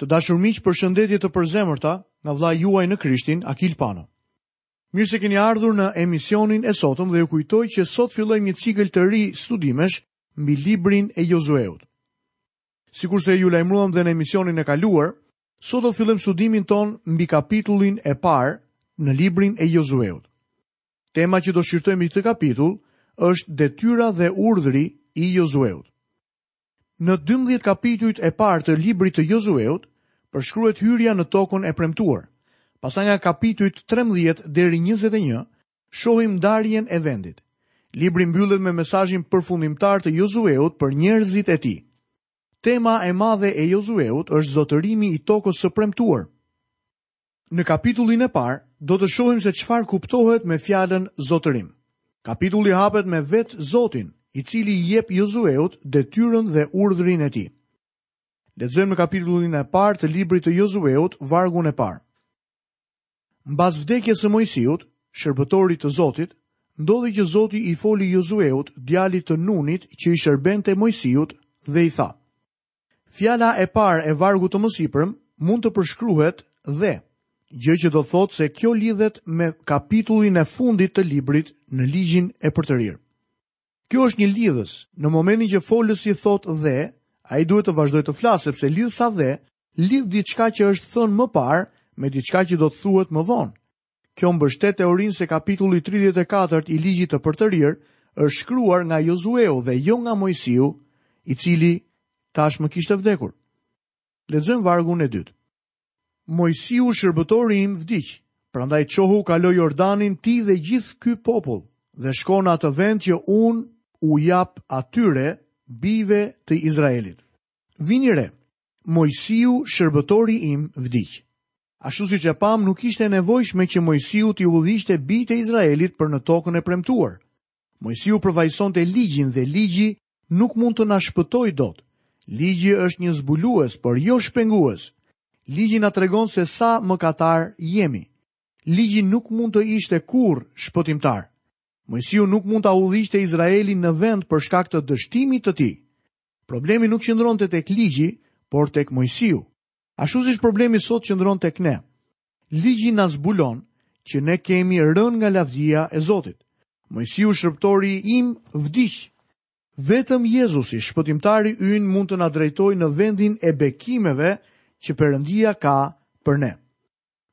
Të dashur miq, përshëndetje të përzemërta nga vëllai juaj në Krishtin, Akil Pano. Mirë se keni ardhur në emisionin e sotëm dhe ju kujtoj që sot fillojmë një cikël të ri studimesh mbi librin e Jozueut. Sikurse ju lajmëruam dhe në emisionin e kaluar, sot do fillojmë studimin tonë mbi kapitullin e parë në librin e Jozueut. Tema që do shqyrtojmë mbi këtë kapitull është detyra dhe urdhri i Jozueut. Në dymbëdhjetë kapitujt e parë të librit të Jozueut, përshkruhet hyrja në Tokën e Premtuar. Pastaj nga kapitujt trembëdhjetë deri njëzet e një, shohim ndarjen e vendit. Libri mbyllet me mesazhin përfundimtar të Jozueut për njerëzit e tij. Tema e madhe e Jozueut është zotërimi i Tokës së Premtuar. Në kapitullin e parë, do të shohim se çfarë kuptohet me fjalën zotërim. Kapitulli hapet me vetë Zotin, i cili i jep Jozueut detyrën dhe urdhrin e tij. Lexojmë në kapitullin e parë të librit të Jozueut, vargun e parë. Mbas vdekjes së Moisiut, shërbëtorit të Zotit, ndodhi që Zoti i foli Jozueut, djalit të Nunit, që i shërbente Moisiut dhe i tha: Fjala e parë e vargut të mësipërm mund të përshkruhet dhe, gjë që do thotë se kjo lidhet me kapitullin e fundit të librit në Ligjin e Përtërirë. Kjo është një lidhëz, në momentin që folësi thotë dhe, ai duhet të vazhdojë të flasë sepse lidhëza dhe lidh diçka që është thënë më parë me diçka që do të thuhet më vonë. Kjo mbështet teorinë se kapitulli tridhjetë e katërt i Ligjit të Përtërirë është shkruar nga Jozueu dhe jo nga Moisiu, i cili tashmë kishte vdekur. Lexojmë vargun e dytë. Moisiu shërbëtori im vdiq, prandaj çohu kalo Jordanin ti dhe gjithë ky popull dhe shko në atë vend që unë u jap atyre bijve të Izraelit. Vini re, Moisiu, shërbëtori im, vdiq. Ashtu siç e pamë, nuk ishte e nevojshme që Moisiu t'i udhëhiqte bijtë e Izraelit për në Tokën e Premtuar. Moisiu përfaqësonte Ligjin dhe Ligji nuk mund të na shpëtojë dot. Ligji është një zbulues, por jo shpengues. Ligji na tregon se sa mëkatarë jemi. Ligji nuk mund të ishte kurrë shpëtimtar. Moisiu nuk mund ta udhëhiqte Izraelin në vend për shkak të dështimit të tij. Problemi nuk qëndronte tek ligji, por tek Moisiu. Ashtu siç problemi sot qëndron tek ne. Ligji na zbulon që ne kemi rënë nga lavdia e Zotit. Moisiu shërbëtori im vdiq. Vetëm Jezusi, shpëtimtari ynë mund të na drejtojë në vendin e bekimeve që Perëndia ka për ne.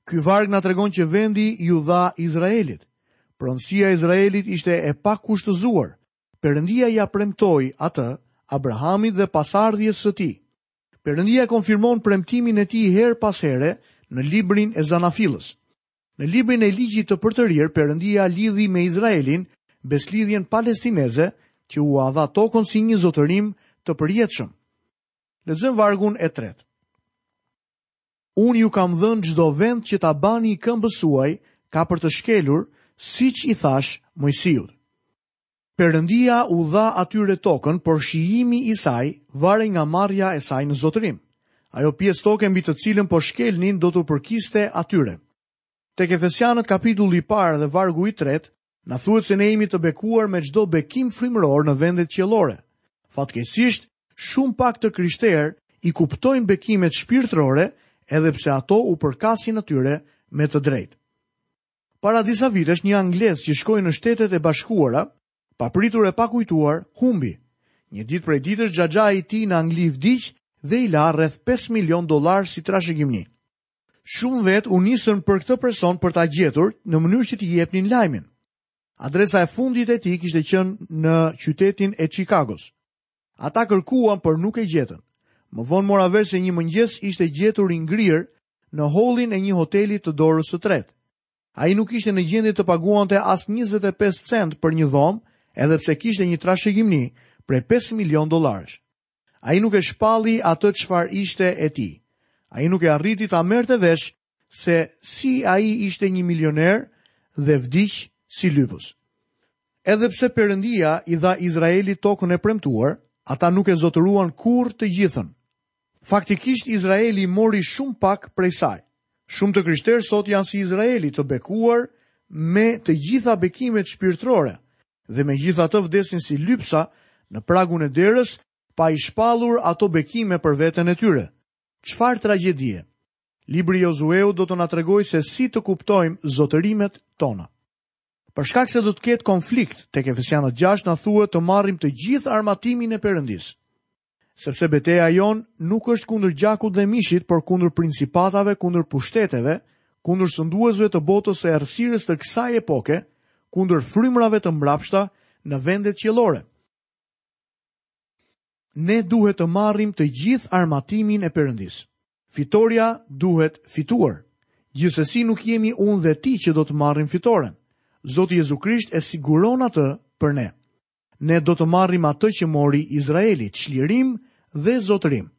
Ky varg na tregon që vendi iu dha Izraelit. Pronësia e Izraelit ishte e pakushtëzuar, Perëndia ia premtoi atë Abrahamit dhe pasardhësve së tij. Perëndia e konfirmon premtimin e tij herë pas here në librin e Zanafillës. Në librin e Ligjit të Përtërirë Perëndia lidhi me Izraelin besëlidhjen palestineze që ua dha tokën si një zotërim të përjetshëm. Lexojmë vargun e tretë. Unë ju kam dhënë çdo vend që tabani i këmbës suaj ka për të shkelur, siç i thashë Moisiut. Perëndia u dha atyre tokën, por shijimi i saj varej nga marrja e saj në zotërim. Ajo pjesë toke mbi të cilën po shkelnin do t'u përkiste atyre. Tek Efesianët kapitulli i parë dhe vargu i tretë, na thuhet se ne jemi të bekuar me çdo bekim frymëror në vendet qiellore. Fatkeqësisht, shumë pak të krishterë i kuptojnë bekimet shpirtërore edhe pse ato u përkasin atyre me të drejtë. Para disa vitesh një anglez që shkoi në Shtetet e Bashkuara, papritur e pakujtuar, humbi. Një ditë prej ditësh xhaxhai i tij në Angli vdiq dhe i la rreth 5 milion dollarë si trashëgimni. Shumë vetë u nisën për këtë person për ta gjetur në mënyrë që t'i jepnin lajmin. Adresa e fundit e tij kishte qenë në qytetin e Çikagos. Ata kërkuan, por nuk e gjetën. Më vonë mora vesh se një mëngjes ishte gjetur i ngrirë në hollin e një hoteli të dorës së tretë. Ai nuk ishte në gjendje të paguante as 25 cent për një dhomë, edhe pse kishte një trashëgimni prej 5 milionë dollarësh. Ai nuk e shpalli atë çfarë ishte e tij. Ai nuk e arriti ta merrte vesh se si ai ishte një milioner dhe vdiq si lypës. Edhe pse Perëndia i dha Izraelit tokën e premtuar, ata nuk e zotëruan kurrë të gjithën. Faktikisht Izraeli mori shumë pak prej saj. Shumë të krishterë sot janë si Izraeli të bekuar me të gjitha bekimet shpirtërore dhe megjithatë vdesin si lypsa në pragun e derës pa i shpallur ato bekime për veten e tyre. Çfarë tragjedie! Libri i Jozueut do të na tregojë se si të kuptojmë zotërimet tona. Për shkak se do të ketë konflikt, tek Efesianët 6 na thuhet të marrim të gjithë armatimin e Perëndisë. Sepse beteja jonë nuk është kundër gjakut dhe mishit, por kundër principatave, kundër pushteteve, kundër sunduesve të botës së errësirës të kësaj epoke, kundër frymërave të mbrapshta në vendet qiellore. Ne duhet të marrim të gjithë armatimin e Perëndisë. Fitorja duhet fituar. Gjithsesi nuk jemi unë dhe ti që do të marrim fitoren. Zoti Jezu Krisht e siguron atë për ne. Ne do të marrim atë që mori Izraeli, çlirim dhe zotërim.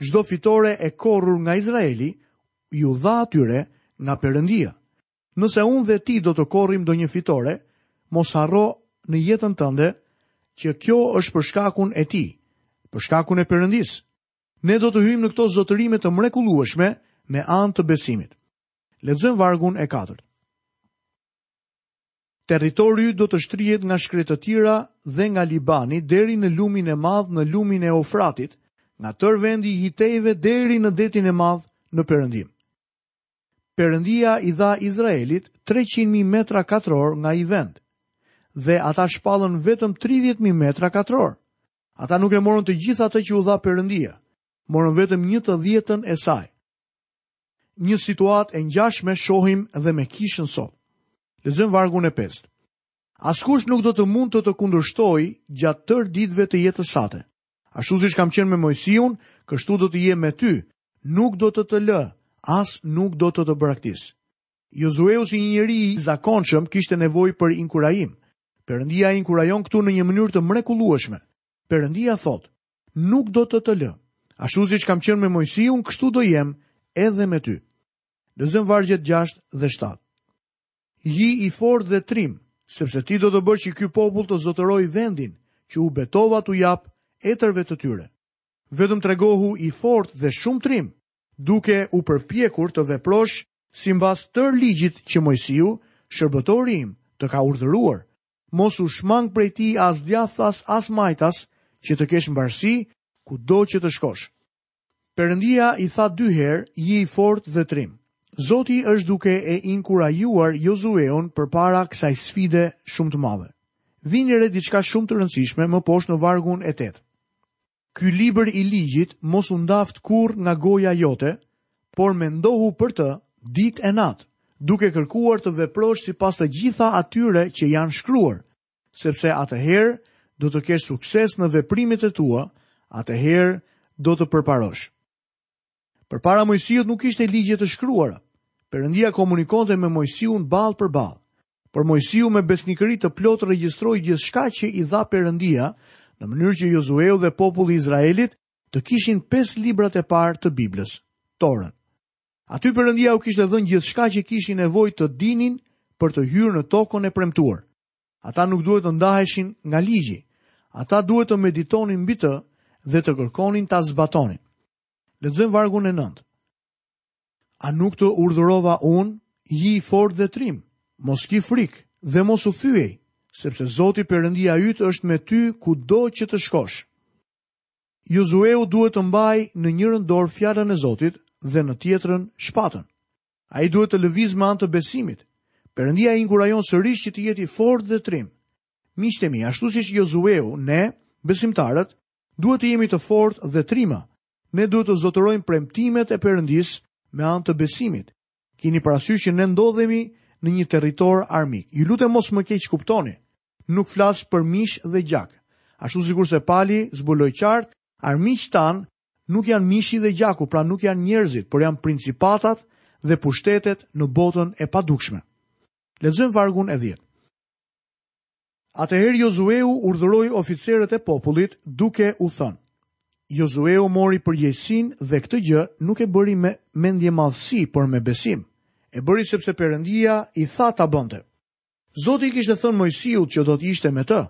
Çdo fitore e korrur nga Izraeli iu dha atyre nga Perëndia. Nëse unë dhe ti do të korrim ndonjë fitore, mos harro në jetën tënde që kjo është për shkakun e tij, për shkakun e Perëndisë. Ne do të hyjmë në këto zotërime të mrekullueshme me anë të besimit. Lexojmë vargun e katërt. Territori yt do të shtrihet nga shkretëtira dhe nga Libani deri në lumin e madh në lumin e Eufratit, nga tërë vendi i Hitejve deri në detin e madh në perëndim. Perëndia i dha Izraelit 300.000 metra katrorë nga ai vend, dhe ata shpallën vetëm 30.000 metra katrorë, Ata nuk e morën të gjithë atë që u dha Perëndia, morën vetëm një të dhjetën e saj. Një situatë e ngjashme shohim dhe me kishën sot. Lexojmë vargun e 5. Askush nuk do të mund të të kundërshtojë gjatë tërë ditëve të jetës sate. Ashtu siç kam qenë me Mojsiun, kështu do të jem me ty. Nuk do të të lë, as nuk do të të braktis. Jozueu si një njeri i zakonshëm kishte nevojë për inkurajim. Perëndia e inkurajon këtu në një mënyrë të mrekullueshme. Perëndia thotë, "Nuk do të të lë. Ashtu siç kam qenë me Mojsiun, kështu do jem edhe me ty." Lexojmë vargjet 6 dhe 7. Ji i fortë dhe trim, sepse ti do të bësh që ky popull të zotërojë vendin që u betova t'u jap etërve të tyre. Vetëm tregohu i fortë dhe shumë trim, Duke u përpjekur të veprosh simbas tërë ligjit që Mojsiu, shërbëtori im, të ka urdhëruar, mos u shmang prej tij as djathtas as majtas, që të kesh mbarësi kudo që të shkosh. Perëndia i tha dy herë, Ji i fortë dhe trim. Zoti është duke e inkurajuar Jozueun përpara kësaj sfide shumë të madhe. Vini re diçka shumë të rëndësishme më poshtë në vargun e tetë. Ky libër i ligjit mos u ndaftë kurrë nga goja jote, por mendohu për të ditë e natë, duke kërkuar të veprosh sipas të gjitha atyre që janë shkruar, sepse atëherë do të kesh sukses në veprimet e tua, atëherë do të përparosh. Përpara Mojsiut nuk kishte ligje të shkruara. Perëndia komunikonte me Mojsiun ballë për ballë. Por Mojsiu me besnikëri të plotë regjistroi gjithçka që i dha Perëndia, në mënyrë që Jozueu dhe populli i Izraelit të kishin pesë librat e parë të Biblës, Torën. Aty Perëndia u kishte dhënë gjithçka që kishin nevojë të dinin për të hyrë në tokën e premtuar. Ata nuk duhet të ndaheshin nga ligji. Ata duhet të meditonin mbi të dhe të kërkonin ta zbatonin. Lexojmë vargun e 9. A nuk të urdhërova unë, ji i fortë dhe trim, mos ki frikë dhe mos u thyej, sepse Zoti Perëndia yt është me ty kudo që të shkosh. Jozueu duhet të mbajë në njërën dorë fjalën e Zotit dhe në tjetrën shpatën. Ai duhet të lëvizë me anë të besimit. Perëndia e inkurajon sërish që të jetë i fortë dhe trim. Miqtë e mi, ashtu siç Jozueu, ne, besimtarët, duhet të jemi të fortë dhe trima. Ne duhet të zotërojmë premtimet e Perëndisë me anë të besimit. Kini parasysh që ne ndodhemi në një territor armik. Ju lutem mos më keqkuptoni. Nuk flas për mish dhe gjak. Ashtu sikurse Pali zbuloi qartë, armiqtë tanë Nuk janë mishi dhe gjaku, pra nuk janë njerëzit, por janë principatat dhe pushtetet në botën e padukshme. Lexojmë vargun e 10. Atëherë Jozueu urdhëroi oficerët e popullit duke u thënë: Jozueu mori përgjegjësinë dhe këtë gjë nuk e bëri me mendjemadhësi, por me besim. E bëri sepse Perëndia i tha ta bënte. Zoti i kishte thënë Moisiut që do të ishte me të.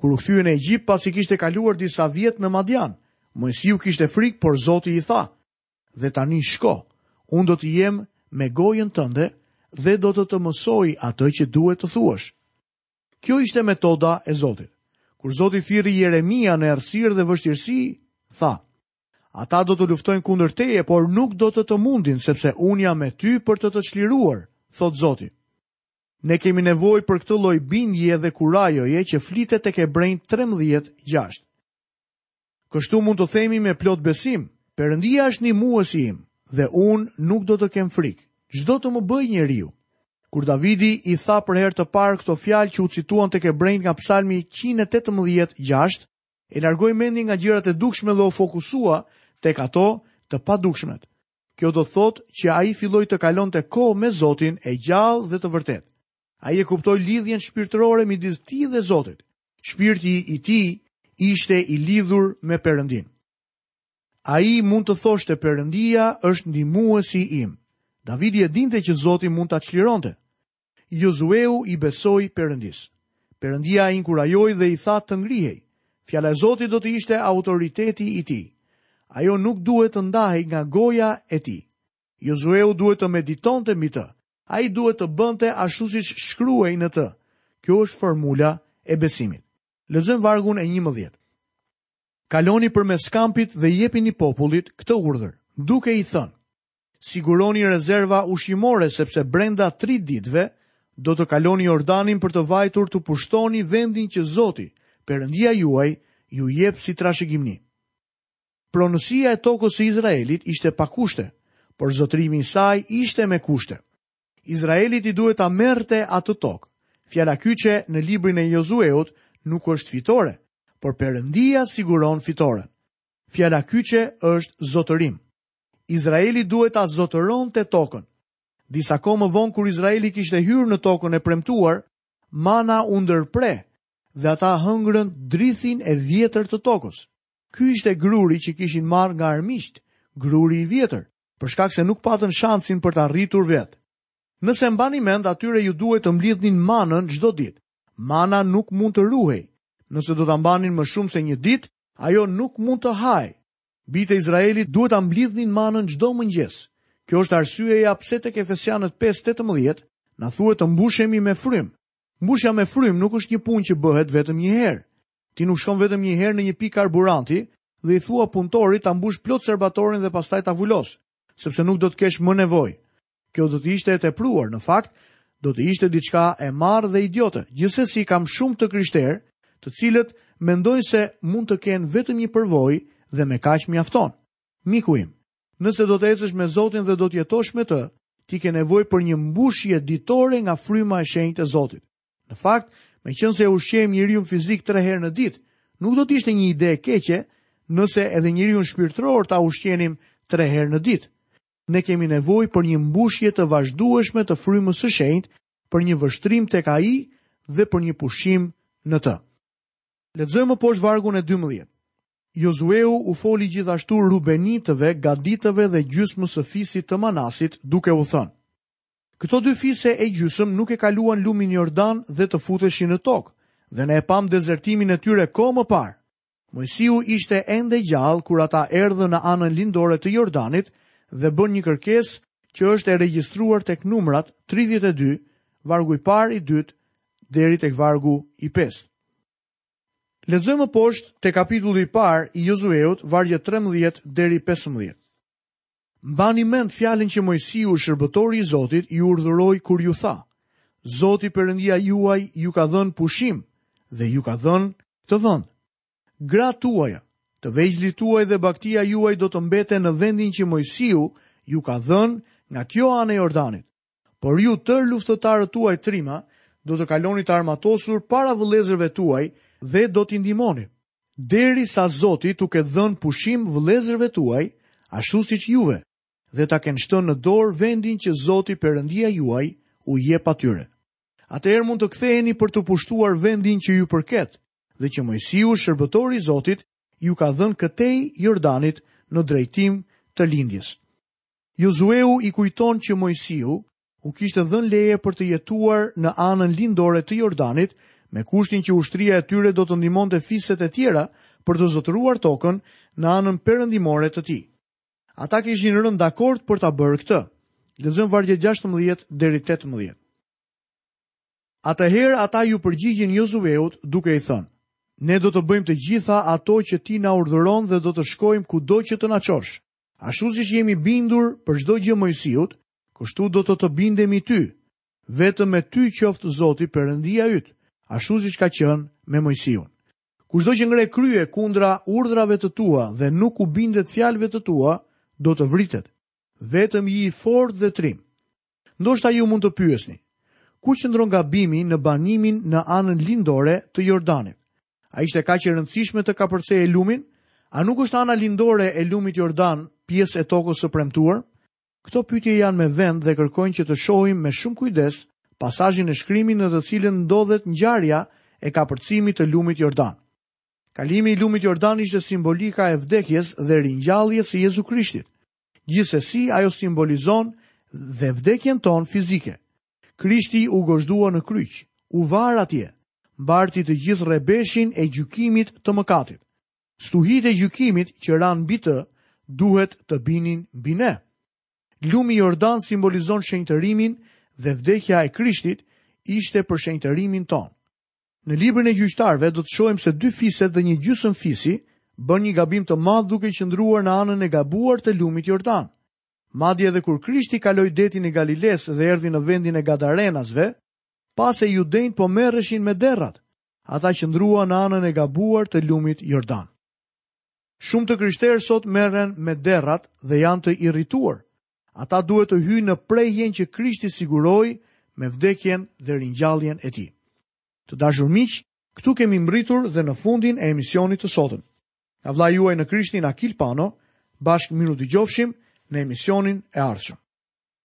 Kur u kthye në Egjipt pasi kishte kaluar disa vjet në Madian, Moisiu kishte frikë, por Zoti i tha: "Dhe tani shko, unë do të jem me gojën tënde dhe do të të mësoj atë që duhet të thuash." Kjo ishte metoda e Zotit. Kur Zoti thirri Jeremia në errësirë dhe vështirësi, tha: Ata do të luftojnë kundër teje, por nuk do të të mundin, sepse unë jam me ty për të të çliruar, thotë Zoti. Ne kemi nevojë për këtë lloj bindjeje dhe kurajoje që flitet tek Hebrenjtë trembëdhjetë, gjashtë. Kështu mund të themi me plot besim, Perëndia është ndihmuesi im dhe unë nuk do të kem frikë, ç'do të më bëjë njeriu. Kur Davidi i tha për herë të parë këto fjalë që u cituan tek Hebrenjtë nga Psalmi 118, 6, e largoi mendjen nga gjërat e dukshme dhe u fokusua tek ato të padukshmet. Kjo do të thotë që ai filloi të kalonte kohë me Zotin e gjallë dhe të vërtetë. Ai e kuptoi lidhjen shpirtërore midis tij dhe Zotit. Shpirti i tij ishte i lidhur me Perëndinë. Ai mund të thoshte Perëndia është ndihmuesi im. Davidi e dinte që Zoti mund ta çlironte. Jozueu i besoi Perëndisë. Perëndia e inkurajoi dhe i tha të ngrihej. Fjala e Zotit do të ishte autoriteti i tij. Ajo nuk duhet të ndahej nga goja e tij. Jozueu duhet të meditonte mbi të. Ai duhet të bënte ashtu siç shkruhej në të. Kjo është formula e besimit. Lexojmë vargun e njëmbëdhjetë. Kaloni përmes kampit dhe jepini popullit këtë urdhër, duke i thënë. Siguroni rezerva ushqimore sepse brenda 3 ditëve do të kaloni Jordanin për të vajtur të pushtoni vendin që Zoti, Perëndia juaj, ju jep si trashëgimni. Pronësia e tokës së Izraelit ishte pa kushte, por zotërimi i saj ishte me kushte. Izraeli duhet ta merrte atë tokë. Fjala kyçe në librin e Jozueut nuk është fitore, por Perëndia siguron fitoren. Fjala kyçe është zotërim. Izraeli duhet ta zotëronte tokën. Disa kohë më vonë kur Izraeli kishte hyrë në tokën e premtuar, mana u ndërpre dhe ata hëngrën drithin e vjetër të tokës. Ky ishte gruri që kishin marrë nga armiqtë, gruri i vjetër, për shkak se nuk patën shansin për ta rritur vetë. Nëse mbani mend, atyre iu duhej të mblidhnin manën çdo ditë. Mana nuk mund të ruhej. Nëse do ta mbanin më shumë se një ditë, ajo nuk mund të hahej. Bijtë e Izraelit duhet ta mblidhnin manën çdo mëngjes. Kjo është arsyeja pse tek Efesianët pesë tetëmbëdhjetë na thuhet të mbushemi me frymë. Mbushja me frymë nuk është një punë që bëhet vetëm një herë. Ti nuk shkon vetëm një herë në një pikë karburanti dhe i thua punëtorit ta mbushë plot serbatorin dhe pastaj ta vulosë, sepse nuk do të kesh më nevojë. Kjo do të ishte e tepruar, në fakt, do të ishte diçka e marrë dhe idiote. Gjithsesi ka shumë të krishterë, të cilët mendojnë se mund të kenë vetëm një përvojë dhe me kaq mjafton. Miku im, nëse do të ecësh me Zotin dhe do të jetosh me të, ti ke nevojë për një mbushje ditore nga fryma e shenjtë e Zotit. Në fakt, meqenëse e ushqejmë njeriun fizik tre herë në ditë, nuk do të ishte një ide e keqe nëse edhe njeriun shpirtëror ta ushqenim tre herë në ditë. Ne kemi nevojë për një mbushje të vazhdueshme të Frymës së Shenjtë, për një vështrim tek Ai dhe për një pushim në Të. Lexojmë më poshtë vargun e dymbëdhjetë. Jozueu u foli gjithashtu rubenitëve, gaditëve dhe gjysmës së fisit të Manasit, duke u thënë, Këto dy fise e gjysmë nuk e kaluan lumin Jordan dhe të futeshin në tokë, dhe ne e pamë dezertimin e tyre kohë më parë, Moisiu ishte ende gjallë kur ata erdhën në anën lindore të Jordanit dhe bënë një kërkesë që është e regjistruar tek Numrat 32, vargu i parë, i dytë, deri tek vargu i pestë. Lexojmë më poshtë te kapitulli i parë i Jozueut, vargjet 13 deri 15. Mbani mend fjalën që Moisiu, shërbëtori i Zotit, ju urdhëroi kur ju tha: Zoti Perëndia juaj ju ka dhënë pushim dhe ju ka dhënë këtë vend. Gratë tuaja, të vegjlit tuaj dhe bagëtia juaj do të mbeten në vendin që Moisiu ju ka dhënë nga kjo anë e Jordanit. Por ju tërë luftëtarët tuaj trima do të kaloni të armatosur para vëllezërve tuaj dhe do t'i ndihmoni. Derisa Zoti t'u ketë dhënë pushim vëllezërve tuaj, ashtu siç juve, dhe ta kenë shtënë në dorë vendin që Zoti Perëndia juaj u jep atyre. Atëherë mund të ktheheni për të pushtuar vendin që ju përket dhe që Moisiu, shërbëtori i Zotit, ju ka dhënë këtej Jordanit në drejtim të lindjes. Jozueu i kujton që Mojsiu u kishte dhënë leje për të jetuar në anën lindore të Jordanit, me kushtin që ushtria e tyre do të ndihmonte fiset e tjera për të zotëruar tokën në anën perëndimore të tij. Ata kishin rënë dakord për ta bërë këtë. Lexojmë vargjet 16 deri 18. Atëherë ata iu përgjigjën Jozueut duke i thënë: Ne do të bëjmë të gjitha ato që ti na urdhëron dhe do të shkojmë kudo që të na çosh. Ashtu siç i jemi bindur për çdo gjë Mojsiut, kështu do të të bindemi ty. Vetëm me ty qoftë Zoti Perëndia yt, ashtu siç ka qenë me Mojsiun. Kushdo që ngre krye kundra urdhrave të tua dhe nuk u bindet fjalëve të tua, do të vritet. Vetëm ji i fortë dhe trim. Ndoshta ju mund të pyesni, ku qëndron gabimi në banimin në anën lindore të Jordanit? A ishte kaq e rëndësishme të kapërceje lumin? A nuk është ana lindore e lumit Jordan pjesë e Tokës së Premtuar? Këto pyetje janë me vend dhe kërkojnë që të shohim me shumë kujdes pasazhin e shkrimit në të cilën ndodhet ngjarja e kapërcimit të lumit Jordan. Kalimi i lumit Jordan ishte simbolika e vdekjes dhe ringjalljes së Jezu Krishtit. Gjithsesi, ajo simbolizon dhe vdekjen tonë fizike. Krishti u gozhdua në kryq, u var atje, mbarti të gjithë rrebeshin e gjykimit të mëkatit. Stuhitë e gjykimit që ranë mbi të, duhet të binin mbi ne. Lumi Jordan simbolizon shenjtërimin dhe vdekja e Krishtit ishte për shenjtërimin tonë. Në librin e gjyqtarëve do të shohim se dy fiset dhe një gjysmë fisi bënë një gabim të madh duke qëndruar në anën e gabuar të lumit Jordan. Madje edhe kur Krishti kaloi detin e Galilesë dhe erdhi në vendin e gadarenasve, pa se judenjtë po merreshin me derrat, ata qëndruan në anën e gabuar të lumit Jordan. Shumë të krishterë sot merren me derrat dhe janë të irrituar, Ata duhet të hyjnë në prehjen që Krishti siguroi me vdekjen dhe ringjalljen e tij. Të dashur miq, këtu kemi mbërritur dhe në fundin e emisionit të sotëm. Nga vëllai juaj në Krishtin Akil Pano, bashkë mirudëgjofshim në emisionin e ardhshëm.